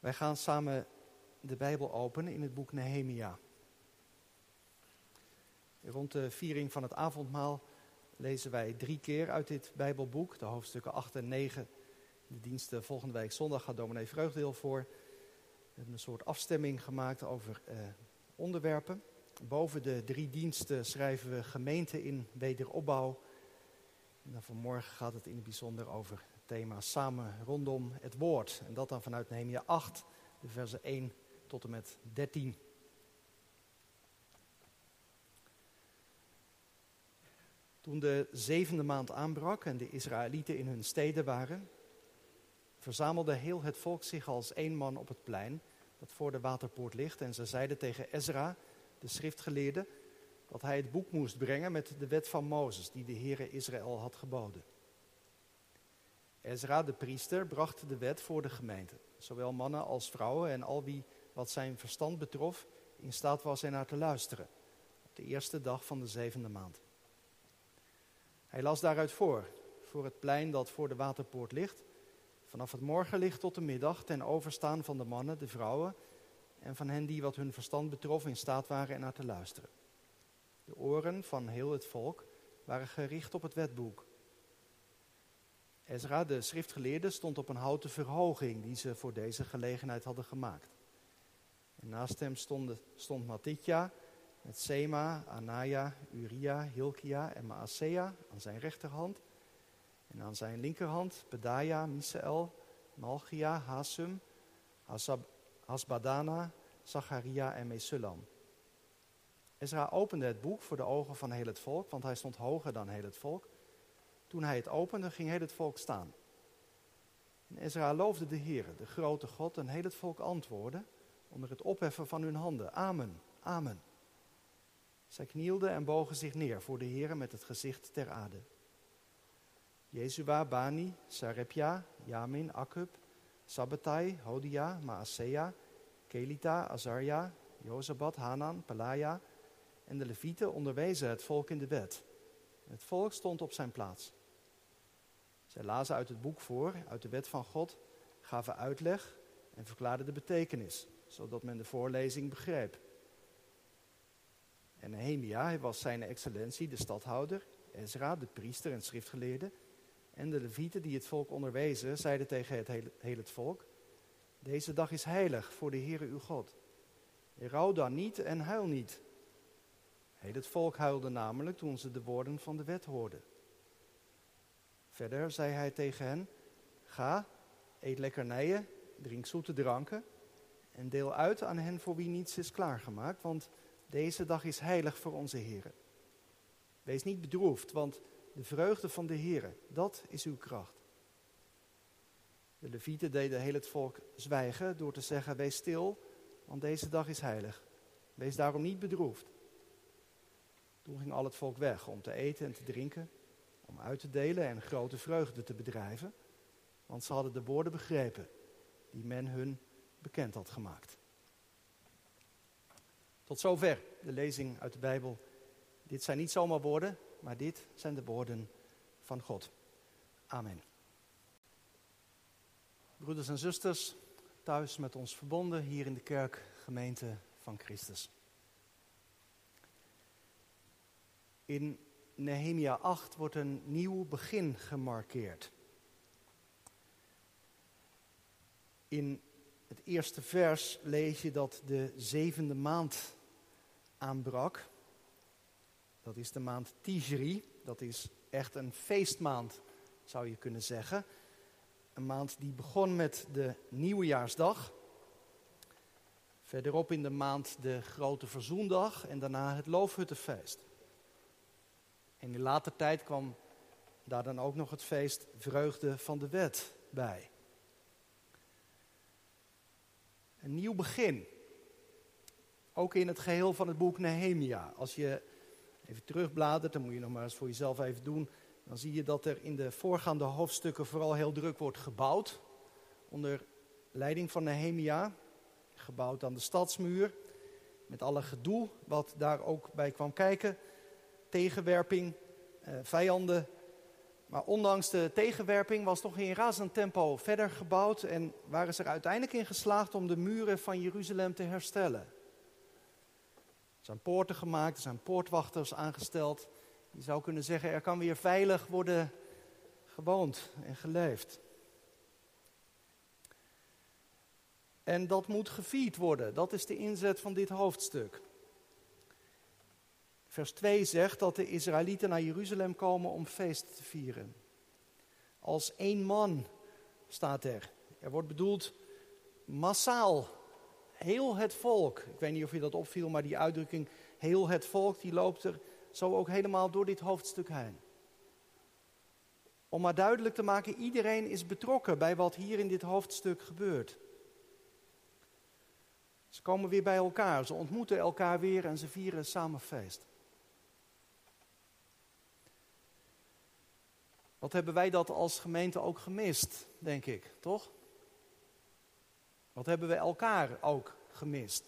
Wij gaan samen de Bijbel openen in het boek Nehemia. Rond de viering van het avondmaal lezen wij drie keer uit dit Bijbelboek, de hoofdstukken 8 en 9. De diensten volgende week zondag gaat dominee Vreugdeel voor. We hebben een soort afstemming gemaakt over eh, onderwerpen. Boven de drie diensten schrijven we gemeente in wederopbouw. En dan vanmorgen gaat het in het bijzonder over thema samen rondom het woord. En dat dan vanuit Nehemia 8, de versen 1 tot en met 13. Toen de zevende maand aanbrak en de Israëlieten in hun steden waren, verzamelde heel het volk zich als één man op het plein dat voor de waterpoort ligt. En ze zeiden tegen Ezra, de schriftgeleerde, dat hij het boek moest brengen met de wet van Mozes, die de Heere Israël had geboden. Ezra, de priester, bracht de wet voor de gemeente, zowel mannen als vrouwen en al wie wat zijn verstand betrof in staat was er naar te luisteren, op de eerste dag van de zevende maand. Hij las daaruit voor, voor het plein dat voor de waterpoort ligt, vanaf het morgenlicht tot de middag, ten overstaan van de mannen, de vrouwen en van hen die wat hun verstand betrof in staat waren er naar te luisteren. De oren van heel het volk waren gericht op het wetboek. Ezra, de schriftgeleerde, stond op een houten verhoging die ze voor deze gelegenheid hadden gemaakt. En naast hem stond, stond Matitja met Sema, Anaya, Uria, Hilkia en Maasea aan zijn rechterhand. En aan zijn linkerhand Bedaya, Misael, Malchia, Hasum, Hasbadana, Zacharia en Mesulam. Ezra opende het boek voor de ogen van heel het volk, want hij stond hoger dan heel het volk. Toen hij het opende, ging heel het volk staan. En Ezra loofde de Heer, de grote God, en heel het volk antwoordde onder het opheffen van hun handen. Amen, amen. Zij knielden en bogen zich neer voor de Heer met het gezicht ter aarde. Jezua, Bani, Sarepja, Yamin, Akub, Sabbatai, Hodia, Maasea, Kelita, Azarja, Jozabat, Hanan, Pelaya en de Levieten onderwezen het volk in de wet. Het volk stond op zijn plaats. Zij lazen uit het boek voor, uit de wet van God, gaven uitleg en verklaarden de betekenis, zodat men de voorlezing begreep. En Nehemia, hij was zijn excellentie, de stadhouder, Ezra, de priester en schriftgeleerde, en de levieten die het volk onderwezen, zeiden tegen het hele, hele het volk, deze dag is heilig voor de Heere uw God. Rouw dan niet en huil niet. Heel het volk huilde namelijk toen ze de woorden van de wet hoorden. Verder zei hij tegen hen, ga, eet lekkernijen, drink zoete dranken en deel uit aan hen voor wie niets is klaargemaakt, want deze dag is heilig voor onze Heer. Wees niet bedroefd, want de vreugde van de Heer, dat is uw kracht. De levieten deden heel het volk zwijgen door te zeggen, wees stil, want deze dag is heilig. Wees daarom niet bedroefd. Toen ging al het volk weg om te eten en te drinken, om uit te delen en grote vreugde te bedrijven, want ze hadden de woorden begrepen die men hun bekend had gemaakt. Tot zover de lezing uit de Bijbel. Dit zijn niet zomaar woorden, maar dit zijn de woorden van God. Amen. Broeders en zusters, thuis met ons verbonden, hier in de kerk, gemeente van Christus. In Nehemia 8 wordt een nieuw begin gemarkeerd. In het eerste vers lees je dat de zevende maand aanbrak. Dat is de maand Tijri. Dat is echt een feestmaand, zou je kunnen zeggen. Een maand die begon met de nieuwjaarsdag. Verderop in de maand de grote verzoendag en daarna het loofhuttenfeest. En in later tijd kwam daar dan ook nog het feest Vreugde van de Wet bij. Een nieuw begin. Ook in het geheel van het boek Nehemia. Als je even terugbladert, dan moet je nog maar eens voor jezelf even doen. Dan zie je dat er in de voorgaande hoofdstukken vooral heel druk wordt gebouwd. Onder leiding van Nehemia. Gebouwd aan de stadsmuur. Met alle gedoe wat daar ook bij kwam kijken. Tegenwerping, eh, vijanden Maar ondanks de tegenwerping was toch in razend tempo verder gebouwd en waren ze er uiteindelijk in geslaagd om de muren van Jeruzalem te herstellen. Er zijn poorten gemaakt, er zijn poortwachters aangesteld. Je zou kunnen zeggen, er kan weer veilig worden gewoond en geleefd. En dat moet gevierd worden. Dat is de inzet van dit hoofdstuk. Vers 2 zegt dat de Israëlieten naar Jeruzalem komen om feest te vieren. Als één man staat er. Er wordt bedoeld massaal. Heel het volk. Ik weet niet of je dat opviel, maar die uitdrukking heel het volk, die loopt er zo ook helemaal door dit hoofdstuk heen. Om maar duidelijk te maken, iedereen is betrokken bij wat hier in dit hoofdstuk gebeurt. Ze komen weer bij elkaar, ze ontmoeten elkaar weer en ze vieren samen feest. Wat hebben wij dat als gemeente ook gemist, denk ik, toch? Wat hebben we elkaar ook gemist?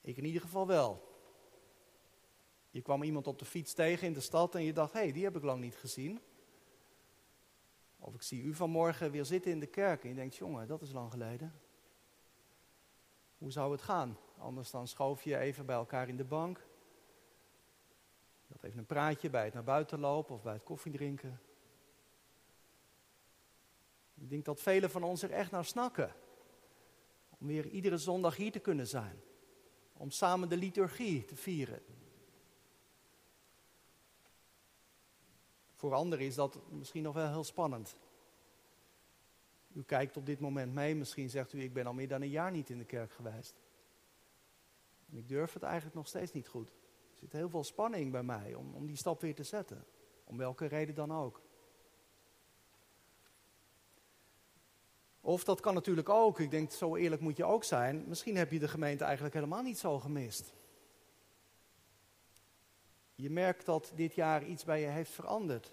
Ik in ieder geval wel. Je kwam iemand op de fiets tegen in de stad en je dacht, hé, hey, die heb ik lang niet gezien. Of ik zie u vanmorgen weer zitten in de kerk en je denkt, jongen, dat is lang geleden. Hoe zou het gaan? Anders dan schoof je even bij elkaar in de bank. Dat even een praatje bij het naar buiten lopen of bij het koffiedrinken. Ik denk dat velen van ons er echt naar snakken. Om weer iedere zondag hier te kunnen zijn. Om samen de liturgie te vieren. Voor anderen is dat misschien nog wel heel spannend. U kijkt op dit moment mee, misschien zegt u, ik ben al meer dan een jaar niet in de kerk geweest. En ik durf het eigenlijk nog steeds niet goed. Er zit heel veel spanning bij mij om, om die stap weer te zetten. Om welke reden dan ook. Of dat kan natuurlijk ook, ik denk zo eerlijk moet je ook zijn, misschien heb je de gemeente eigenlijk helemaal niet zo gemist. Je merkt dat dit jaar iets bij je heeft veranderd.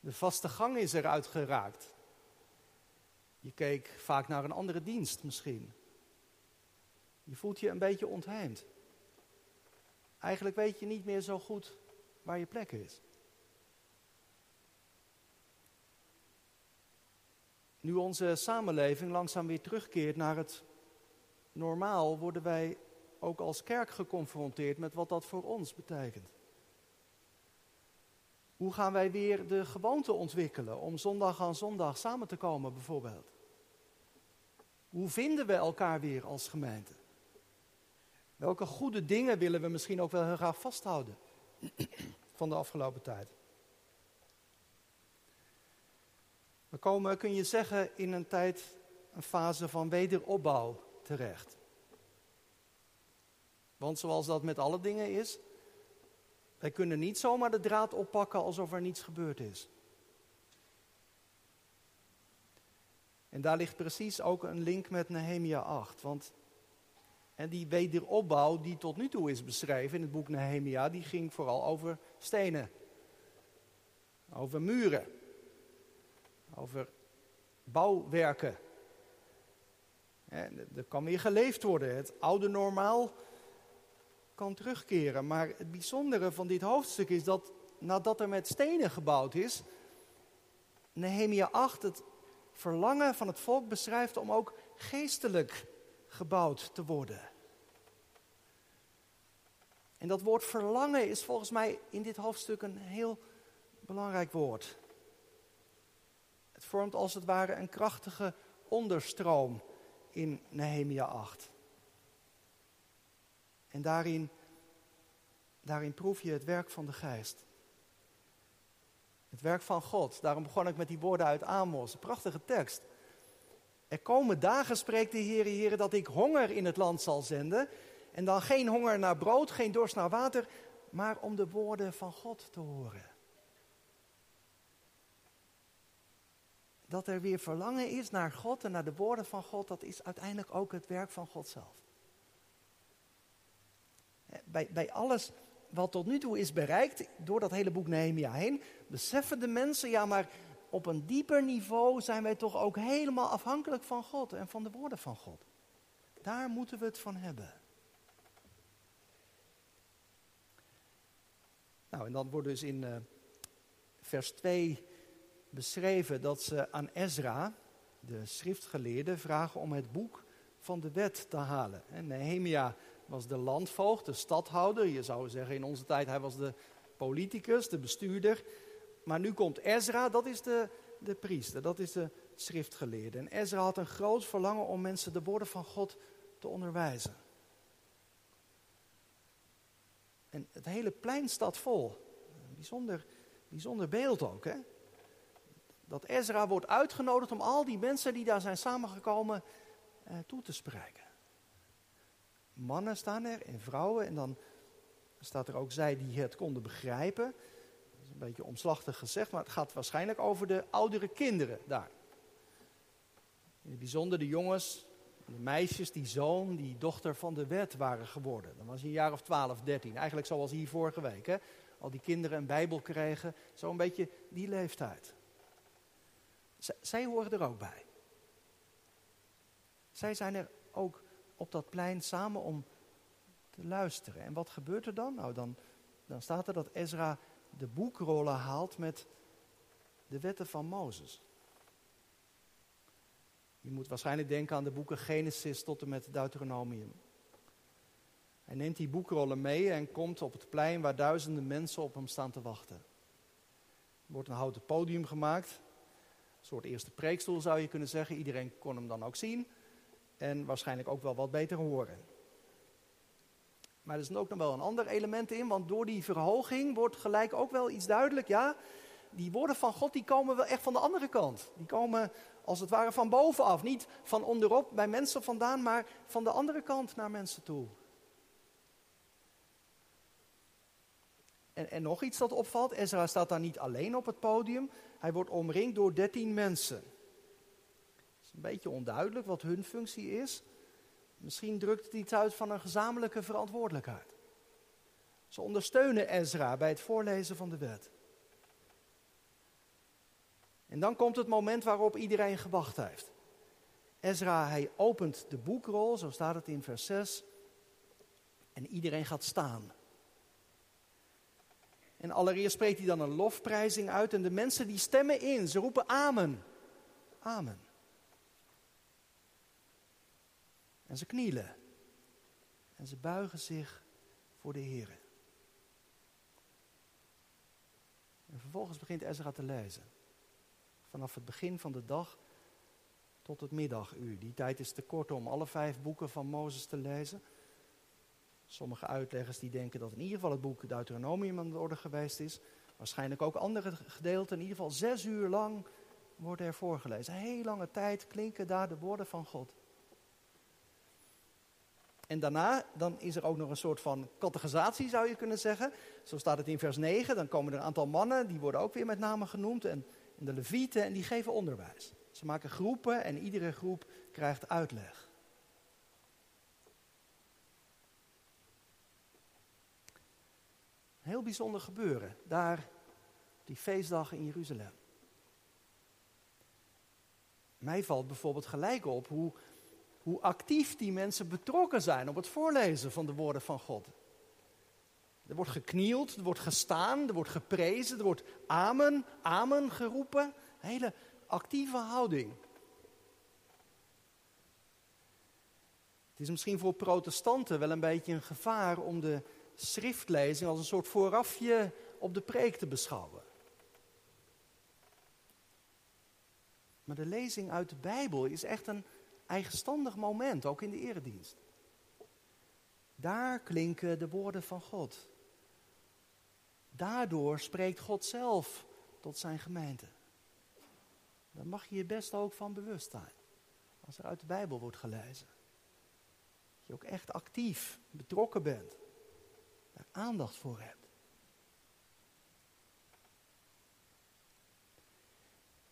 De vaste gang is eruit geraakt. Je keek vaak naar een andere dienst misschien. Je voelt je een beetje ontheemd. Eigenlijk weet je niet meer zo goed waar je plek is. Nu onze samenleving langzaam weer terugkeert naar het normaal, worden wij ook als kerk geconfronteerd met wat dat voor ons betekent. Hoe gaan wij weer de gewoonte ontwikkelen om zondag aan zondag samen te komen bijvoorbeeld? Hoe vinden we elkaar weer als gemeente? Welke goede dingen willen we misschien ook wel heel graag vasthouden van de afgelopen tijd? We komen, kun je zeggen, in een tijd, een fase van wederopbouw terecht. Want zoals dat met alle dingen is, wij kunnen niet zomaar de draad oppakken alsof er niets gebeurd is. En daar ligt precies ook een link met Nehemia 8. Want en die wederopbouw die tot nu toe is beschreven in het boek Nehemia, die ging vooral over stenen. Over muren. Over bouwwerken. En er kan weer geleefd worden. Het oude normaal kan terugkeren. Maar het bijzondere van dit hoofdstuk is dat nadat er met stenen gebouwd is, Nehemia 8 het verlangen van het volk beschrijft om ook geestelijk gebouwd te worden. En dat woord verlangen is volgens mij in dit hoofdstuk een heel belangrijk woord. Het vormt als het ware een krachtige onderstroom in Nehemia 8. En daarin, daarin proef je het werk van de geest. Het werk van God. Daarom begon ik met die woorden uit Amos. Een prachtige tekst. Er komen dagen, spreekt de Heer, Heer, dat ik honger in het land zal zenden. En dan geen honger naar brood, geen dorst naar water, maar om de woorden van God te horen. Dat er weer verlangen is naar God en naar de woorden van God, dat is uiteindelijk ook het werk van God zelf. Bij, bij alles wat tot nu toe is bereikt, door dat hele boek Nehemia heen, beseffen de mensen, ja maar op een dieper niveau zijn wij toch ook helemaal afhankelijk van God en van de woorden van God. Daar moeten we het van hebben. Nou, en dan wordt dus in uh, vers 2 beschreven dat ze aan Ezra, de schriftgeleerde, vragen om het boek van de wet te halen. En Nehemia was de landvoogd, de stadhouder. Je zou zeggen in onze tijd, hij was de politicus, de bestuurder. Maar nu komt Ezra, dat is de, de priester, dat is de schriftgeleerde. En Ezra had een groot verlangen om mensen de woorden van God te onderwijzen. En het hele plein staat vol. Bijzonder, bijzonder beeld ook, hè? Dat Ezra wordt uitgenodigd om al die mensen die daar zijn samengekomen eh, toe te spreken. Mannen staan er en vrouwen en dan staat er ook zij die het konden begrijpen. Een beetje omslachtig gezegd, maar het gaat waarschijnlijk over de oudere kinderen daar. In het bijzonder de jongens, de meisjes die zoon, die dochter van de wet waren geworden. Dan was hij een jaar of 12, 13. Eigenlijk zoals hier vorige week. Hè? Al die kinderen een Bijbel kregen. Zo'n beetje die leeftijd. zij horen er ook bij. Zij zijn er ook op dat plein samen om te luisteren. En wat gebeurt er dan? Nou, dan, dan staat er dat Ezra de boekrollen haalt met de wetten van Mozes. Je moet waarschijnlijk denken aan de boeken Genesis tot en met Deuteronomium. Hij neemt die boekrollen mee en komt op het plein waar duizenden mensen op hem staan te wachten. Er wordt een houten podium gemaakt. Een soort eerste preekstoel zou je kunnen zeggen. Iedereen kon hem dan ook zien. En waarschijnlijk ook wel wat beter horen. Maar er is ook nog wel een ander element in, want door die verhoging wordt gelijk ook wel iets duidelijk. Ja, die woorden van God die komen wel echt van de andere kant. Die komen als het ware van bovenaf. Niet van onderop bij mensen vandaan, maar van de andere kant naar mensen toe. En, en nog iets dat opvalt, Ezra staat daar niet alleen op het podium. Hij wordt omringd door dertien mensen. Het is een beetje onduidelijk wat hun functie is. Misschien drukt het iets uit van een gezamenlijke verantwoordelijkheid. Ze ondersteunen Ezra bij het voorlezen van de wet. En dan komt het moment waarop iedereen gewacht heeft. Ezra, hij opent de boekrol, zo staat het in vers 6. En iedereen gaat staan. En allereerst spreekt hij dan een lofprijzing uit en de mensen die stemmen in, ze roepen amen. Amen. En ze knielen. En ze buigen zich voor de Heer. En vervolgens begint Ezra te lezen. Vanaf het begin van de dag tot het middaguur. Die tijd is te kort om alle vijf boeken van Mozes te lezen. Sommige uitleggers die denken dat in ieder geval het boek Deuteronomium aan de orde geweest is. Waarschijnlijk ook andere gedeelten. In ieder geval zes uur lang worden er voorgelezen. Een heel lange tijd klinken daar de woorden van God. En daarna, dan is er ook nog een soort van categorisatie zou je kunnen zeggen. Zo staat het in vers 9. Dan komen er een aantal mannen, die worden ook weer met name genoemd. En en de levieten en die geven onderwijs. Ze maken groepen en iedere groep krijgt uitleg. heel bijzonder gebeuren, daar die feestdag in Jeruzalem. Mij valt bijvoorbeeld gelijk op hoe, hoe actief die mensen betrokken zijn op het voorlezen van de woorden van God. Er wordt geknield, er wordt gestaan, er wordt geprezen, er wordt amen, amen geroepen. Hele actieve houding. Het is misschien voor protestanten wel een beetje een gevaar om de schriftlezing als een soort voorafje op de preek te beschouwen. Maar de lezing uit de Bijbel is echt een eigenstandig moment, ook in de eredienst. Daar klinken de woorden van God. Daardoor spreekt God zelf tot zijn gemeente. Daar mag je je best ook van bewust zijn. Als er uit de Bijbel wordt gelezen. Dat je ook echt actief betrokken bent. Daar aandacht voor hebt.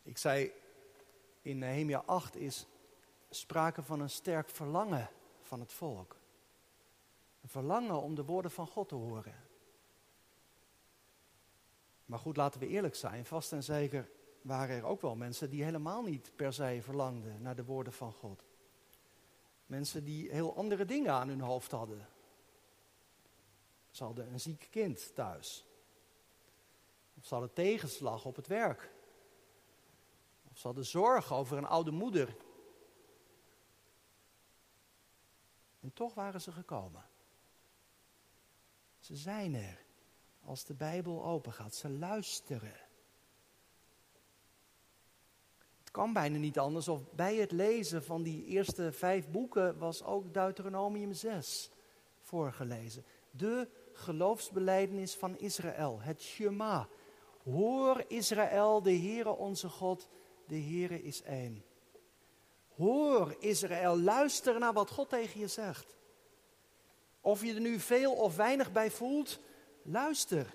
Ik zei, in Nehemia 8 is sprake van een sterk verlangen van het volk. Een verlangen om de woorden van God te horen. Maar goed, laten we eerlijk zijn. Vast en zeker waren er ook wel mensen die helemaal niet per se verlangden naar de woorden van God. Mensen die heel andere dingen aan hun hoofd hadden. Ze hadden een ziek kind thuis. Of ze hadden tegenslag op het werk. Of ze hadden zorg over een oude moeder. En toch waren ze gekomen. Ze zijn er als de Bijbel open gaat. Ze luisteren. Het kan bijna niet anders of bij het lezen van die eerste vijf boeken was ook Deuteronomium 6 voorgelezen. De geloofsbeleidenis van Israël, het Shema. Hoor Israël, de Heere onze God, de Heere is één. Hoor Israël, luister naar wat God tegen je zegt. Of je er nu veel of weinig bij voelt, luister.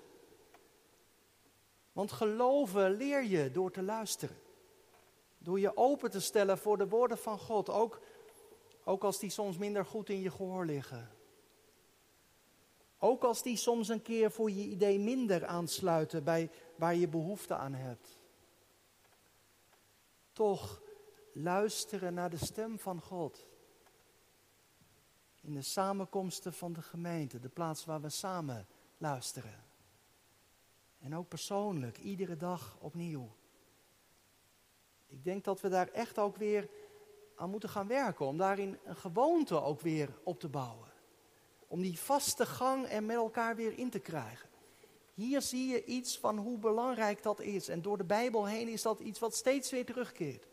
Want geloven leer je door te luisteren. Door je open te stellen voor de woorden van God, ook, ook als die soms minder goed in je gehoor liggen. Ook als die soms een keer voor je idee minder aansluiten bij waar je behoefte aan hebt. Toch luisteren naar de stem van God. In de samenkomsten van de gemeente, de plaats waar we samen luisteren. En ook persoonlijk, iedere dag opnieuw. Ik denk dat we daar echt ook weer aan moeten gaan werken, om daarin een gewoonte ook weer op te bouwen. Om die vaste gang er met elkaar weer in te krijgen. Hier zie je iets van hoe belangrijk dat is. En door de Bijbel heen is dat iets wat steeds weer terugkeert.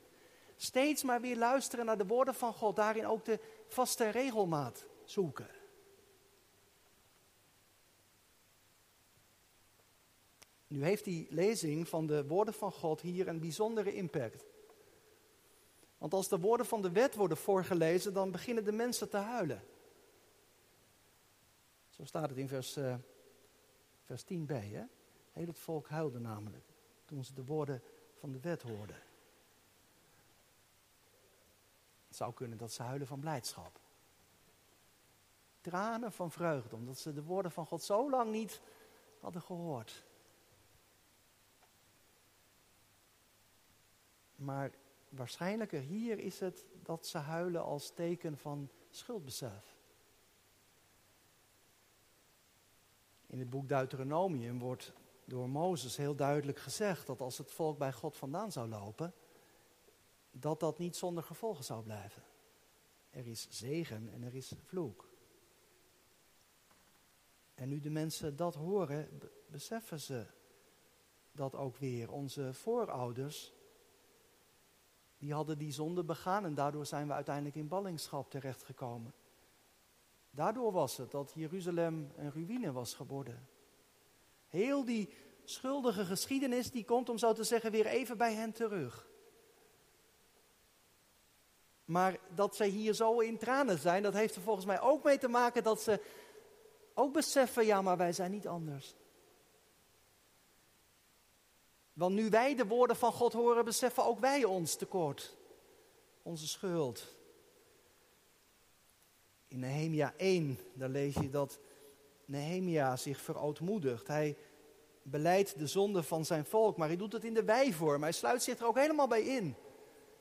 Steeds maar weer luisteren naar de woorden van God. Daarin ook de vaste regelmaat zoeken. Nu heeft die lezing van de woorden van God hier een bijzondere impact. Want als de woorden van de wet worden voorgelezen, dan beginnen de mensen te huilen. Zo staat het in vers, uh, vers 10b. Hè? Heel het volk huilde namelijk toen ze de woorden van de wet hoorden. Het zou kunnen dat ze huilen van blijdschap. Tranen van vreugde, omdat ze de woorden van God zo lang niet hadden gehoord. Maar waarschijnlijker hier is het dat ze huilen als teken van schuldbesef. In het boek Deuteronomium wordt door Mozes heel duidelijk gezegd dat als het volk bij God vandaan zou lopen, dat dat niet zonder gevolgen zou blijven. Er is zegen en er is vloek. En nu de mensen dat horen, beseffen ze dat ook weer. Onze voorouders, die hadden die zonde begaan en daardoor zijn we uiteindelijk in ballingschap terechtgekomen. Daardoor was het dat Jeruzalem een ruïne was geworden. Heel die schuldige geschiedenis, die komt om zo te zeggen weer even bij hen terug. Maar dat zij hier zo in tranen zijn, dat heeft er volgens mij ook mee te maken dat ze ook beseffen, ja, maar wij zijn niet anders. Want nu wij de woorden van God horen, beseffen ook wij ons tekort, onze schuld. In Nehemia 1, daar lees je dat Nehemia zich verootmoedigt. Hij beleidt de zonde van zijn volk, maar hij doet het in de wijvorm. Hij sluit zich er ook helemaal bij in.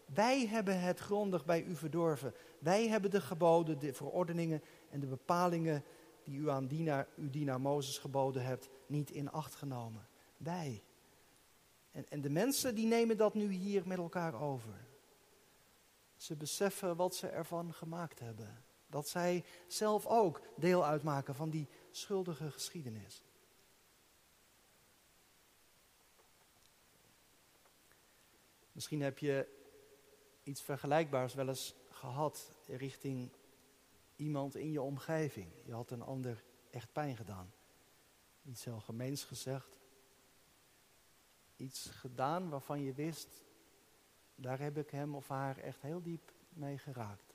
Wij hebben het grondig bij u verdorven. Wij hebben de geboden, de verordeningen en de bepalingen die u aan dienaar, uw dienaar Mozes geboden hebt, niet in acht genomen. Wij. En, en de mensen die nemen dat nu hier met elkaar over. Ze beseffen wat ze ervan gemaakt hebben. Dat zij zelf ook deel uitmaken van die schuldige geschiedenis. Misschien heb je iets vergelijkbaars wel eens gehad richting iemand in je omgeving. Je had een ander echt pijn gedaan. Iets heel gemeens gezegd. Iets gedaan waarvan je wist, daar heb ik hem of haar echt heel diep mee geraakt.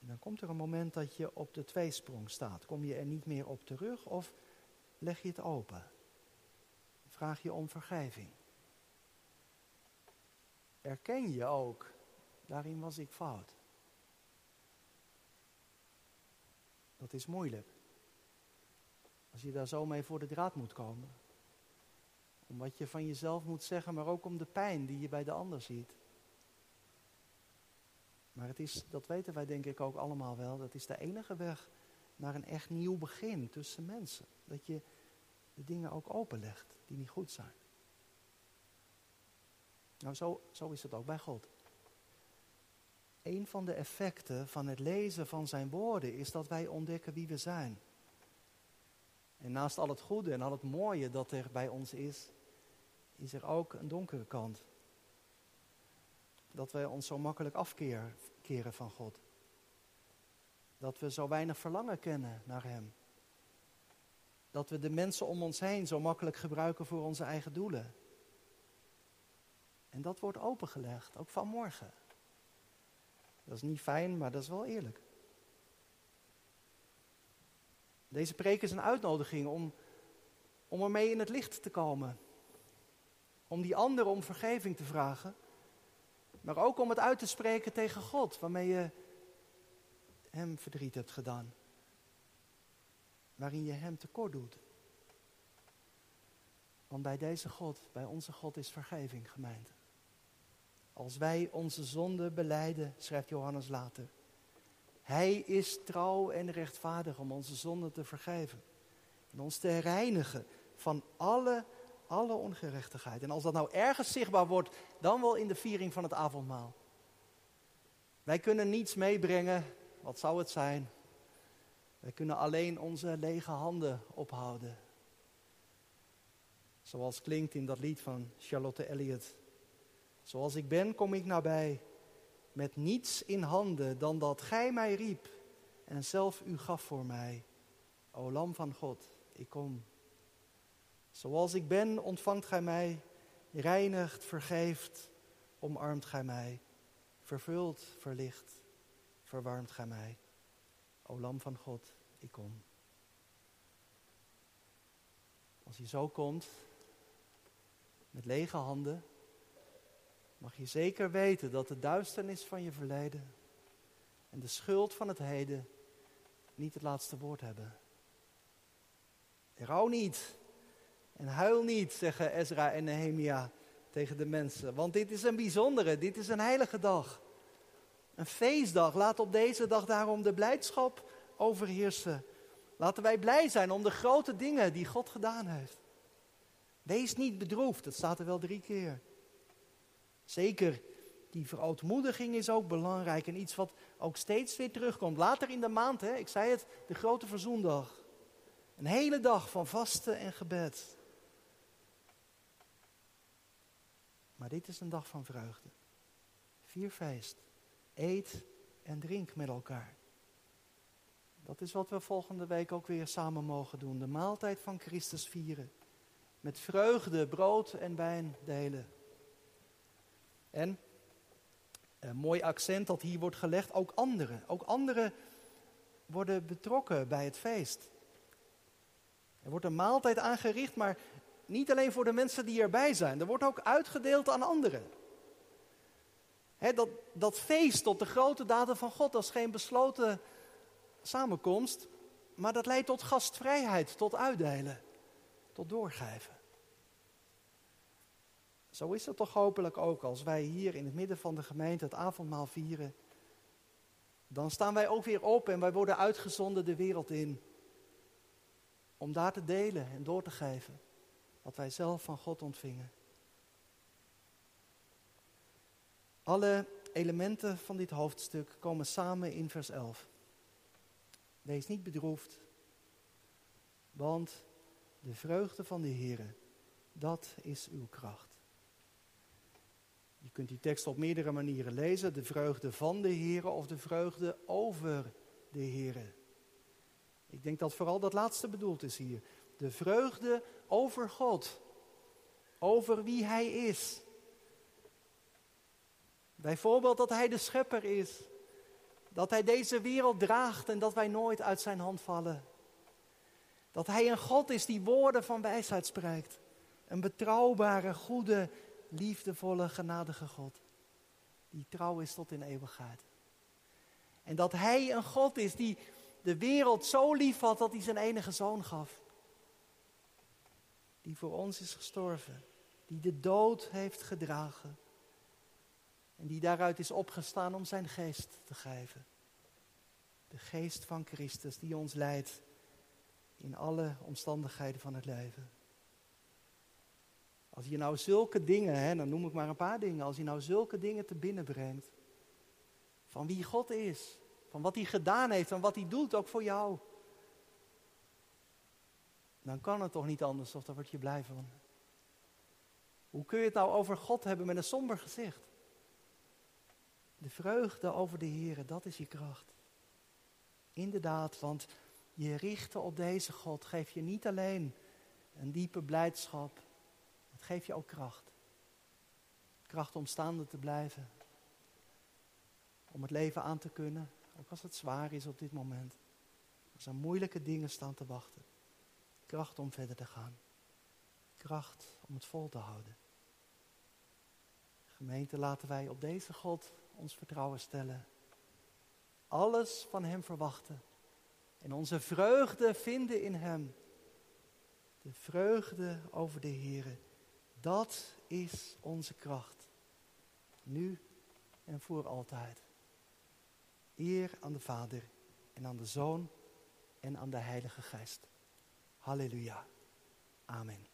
En dan komt er een moment dat je op de tweesprong staat. Kom je er niet meer op terug of leg je het open? Vraag je om vergeving? Erken je ook, daarin was ik fout. Dat is moeilijk. Als je daar zo mee voor de draad moet komen. Om wat je van jezelf moet zeggen, maar ook om de pijn die je bij de ander ziet. Maar het is, dat weten wij denk ik ook allemaal wel, dat is de enige weg naar een echt nieuw begin tussen mensen. Dat je de dingen ook openlegt die niet goed zijn. Nou, zo, zo is het ook bij God. Een van de effecten van het lezen van zijn woorden is dat wij ontdekken wie we zijn. En naast al het goede en al het mooie dat er bij ons is, is er ook een donkere kant. Dat wij ons zo makkelijk afkeren van God. Dat we zo weinig verlangen kennen naar Hem. Dat we de mensen om ons heen zo makkelijk gebruiken voor onze eigen doelen. En dat wordt opengelegd, ook vanmorgen. Dat is niet fijn, maar dat is wel eerlijk. Deze preek is een uitnodiging om, om ermee in het licht te komen. Om die anderen om vergeving te vragen. Maar ook om het uit te spreken tegen God, waarmee je hem verdriet hebt gedaan. Waarin je hem tekort doet. Want bij deze God, bij onze God is vergeving, gemeente. Als wij onze zonde beleiden, schrijft Johannes later. Hij is trouw en rechtvaardig om onze zonden te vergeven. En ons te reinigen van alle, alle ongerechtigheid. En als dat nou ergens zichtbaar wordt, dan wel in de viering van het avondmaal. Wij kunnen niets meebrengen. Wat zou het zijn? Wij kunnen alleen onze lege handen ophouden. Zoals klinkt in dat lied van Charlotte Elliott. Zoals ik ben, kom ik nabij, met niets in handen dan dat gij mij riep en zelf u gaf voor mij. O Lam van God, ik kom. Zoals ik ben, ontvangt gij mij, reinigt, vergeeft, omarmt gij mij, vervult, verlicht, verwarmt gij mij. O Lam van God, ik kom. Als je zo komt, met lege handen, mag je zeker weten dat de duisternis van je verleden en de schuld van het heden niet het laatste woord hebben. Rouw niet en huil niet, zeggen Ezra en Nehemia tegen de mensen. Want dit is een bijzondere, dit is een heilige dag. Een feestdag. Laat op deze dag daarom de blijdschap overheersen. Laten wij blij zijn om de grote dingen die God gedaan heeft. Wees niet bedroefd, dat staat er wel drie keer. Zeker, die verootmoediging is ook belangrijk en iets wat ook steeds weer terugkomt. Later in de maand, hè, ik zei het, de grote verzoendag. Een hele dag van vasten en gebed. Maar dit is een dag van vreugde. Vier feest. Eet en drink met elkaar. Dat is wat we volgende week ook weer samen mogen doen. De maaltijd van Christus vieren. Met vreugde brood en wijn delen. En, een mooi accent dat hier wordt gelegd, ook anderen. Ook anderen worden betrokken bij het feest. Er wordt een maaltijd aangericht, maar niet alleen voor de mensen die erbij zijn. Er wordt ook uitgedeeld aan anderen. dat, dat feest tot de grote daden van God, dat is geen besloten samenkomst. Maar dat leidt tot gastvrijheid, tot uitdelen, tot doorgeven. Zo is het toch hopelijk ook als wij hier in het midden van de gemeente het avondmaal vieren. Dan staan wij ook weer op en wij worden uitgezonden de wereld in. Om daar te delen en door te geven wat wij zelf van God ontvingen. Alle elementen van dit hoofdstuk komen samen in vers 11. Wees niet bedroefd, want de vreugde van de Heer, dat is uw kracht. Je kunt die tekst op meerdere manieren lezen. De vreugde van de Heer of de vreugde over de Heer. Ik denk dat vooral dat laatste bedoeld is hier. De vreugde over God. Over wie Hij is. Bijvoorbeeld dat Hij de schepper is. Dat Hij deze wereld draagt en dat wij nooit uit Zijn hand vallen. Dat Hij een God is die woorden van wijsheid spreekt. Een betrouwbare, goede, liefdevolle, genadige God. Die trouw is tot in eeuwigheid. En dat Hij een God is die de wereld zo lief had dat Hij zijn enige zoon gaf. Die voor ons is gestorven. Die de dood heeft gedragen. En die daaruit is opgestaan om zijn geest te geven. De geest van Christus die ons leidt in alle omstandigheden van het leven. Als je nou zulke dingen, hè, dan noem ik maar een paar dingen, als je nou zulke dingen te binnen brengt, van wie God is, van wat hij gedaan heeft en wat hij doet ook voor jou, dan kan het toch niet anders of daar word je blij van. Hoe kun je het nou over God hebben met een somber gezicht? De vreugde over de Heer, dat is je kracht. Inderdaad, want je richten op deze God geeft je niet alleen een diepe blijdschap, het geeft je ook kracht. Kracht om staande te blijven. Om het leven aan te kunnen, ook als het zwaar is op dit moment. Als er moeilijke dingen staan te wachten. Kracht om verder te gaan. Kracht om het vol te houden. Gemeente, laten wij op deze God ons vertrouwen stellen. Alles van Hem verwachten. En onze vreugde vinden in Hem. De vreugde over de Here. Dat is onze kracht. Nu en voor altijd. Eer aan de Vader en aan de Zoon en aan de Heilige Geest. Halleluja. Amen.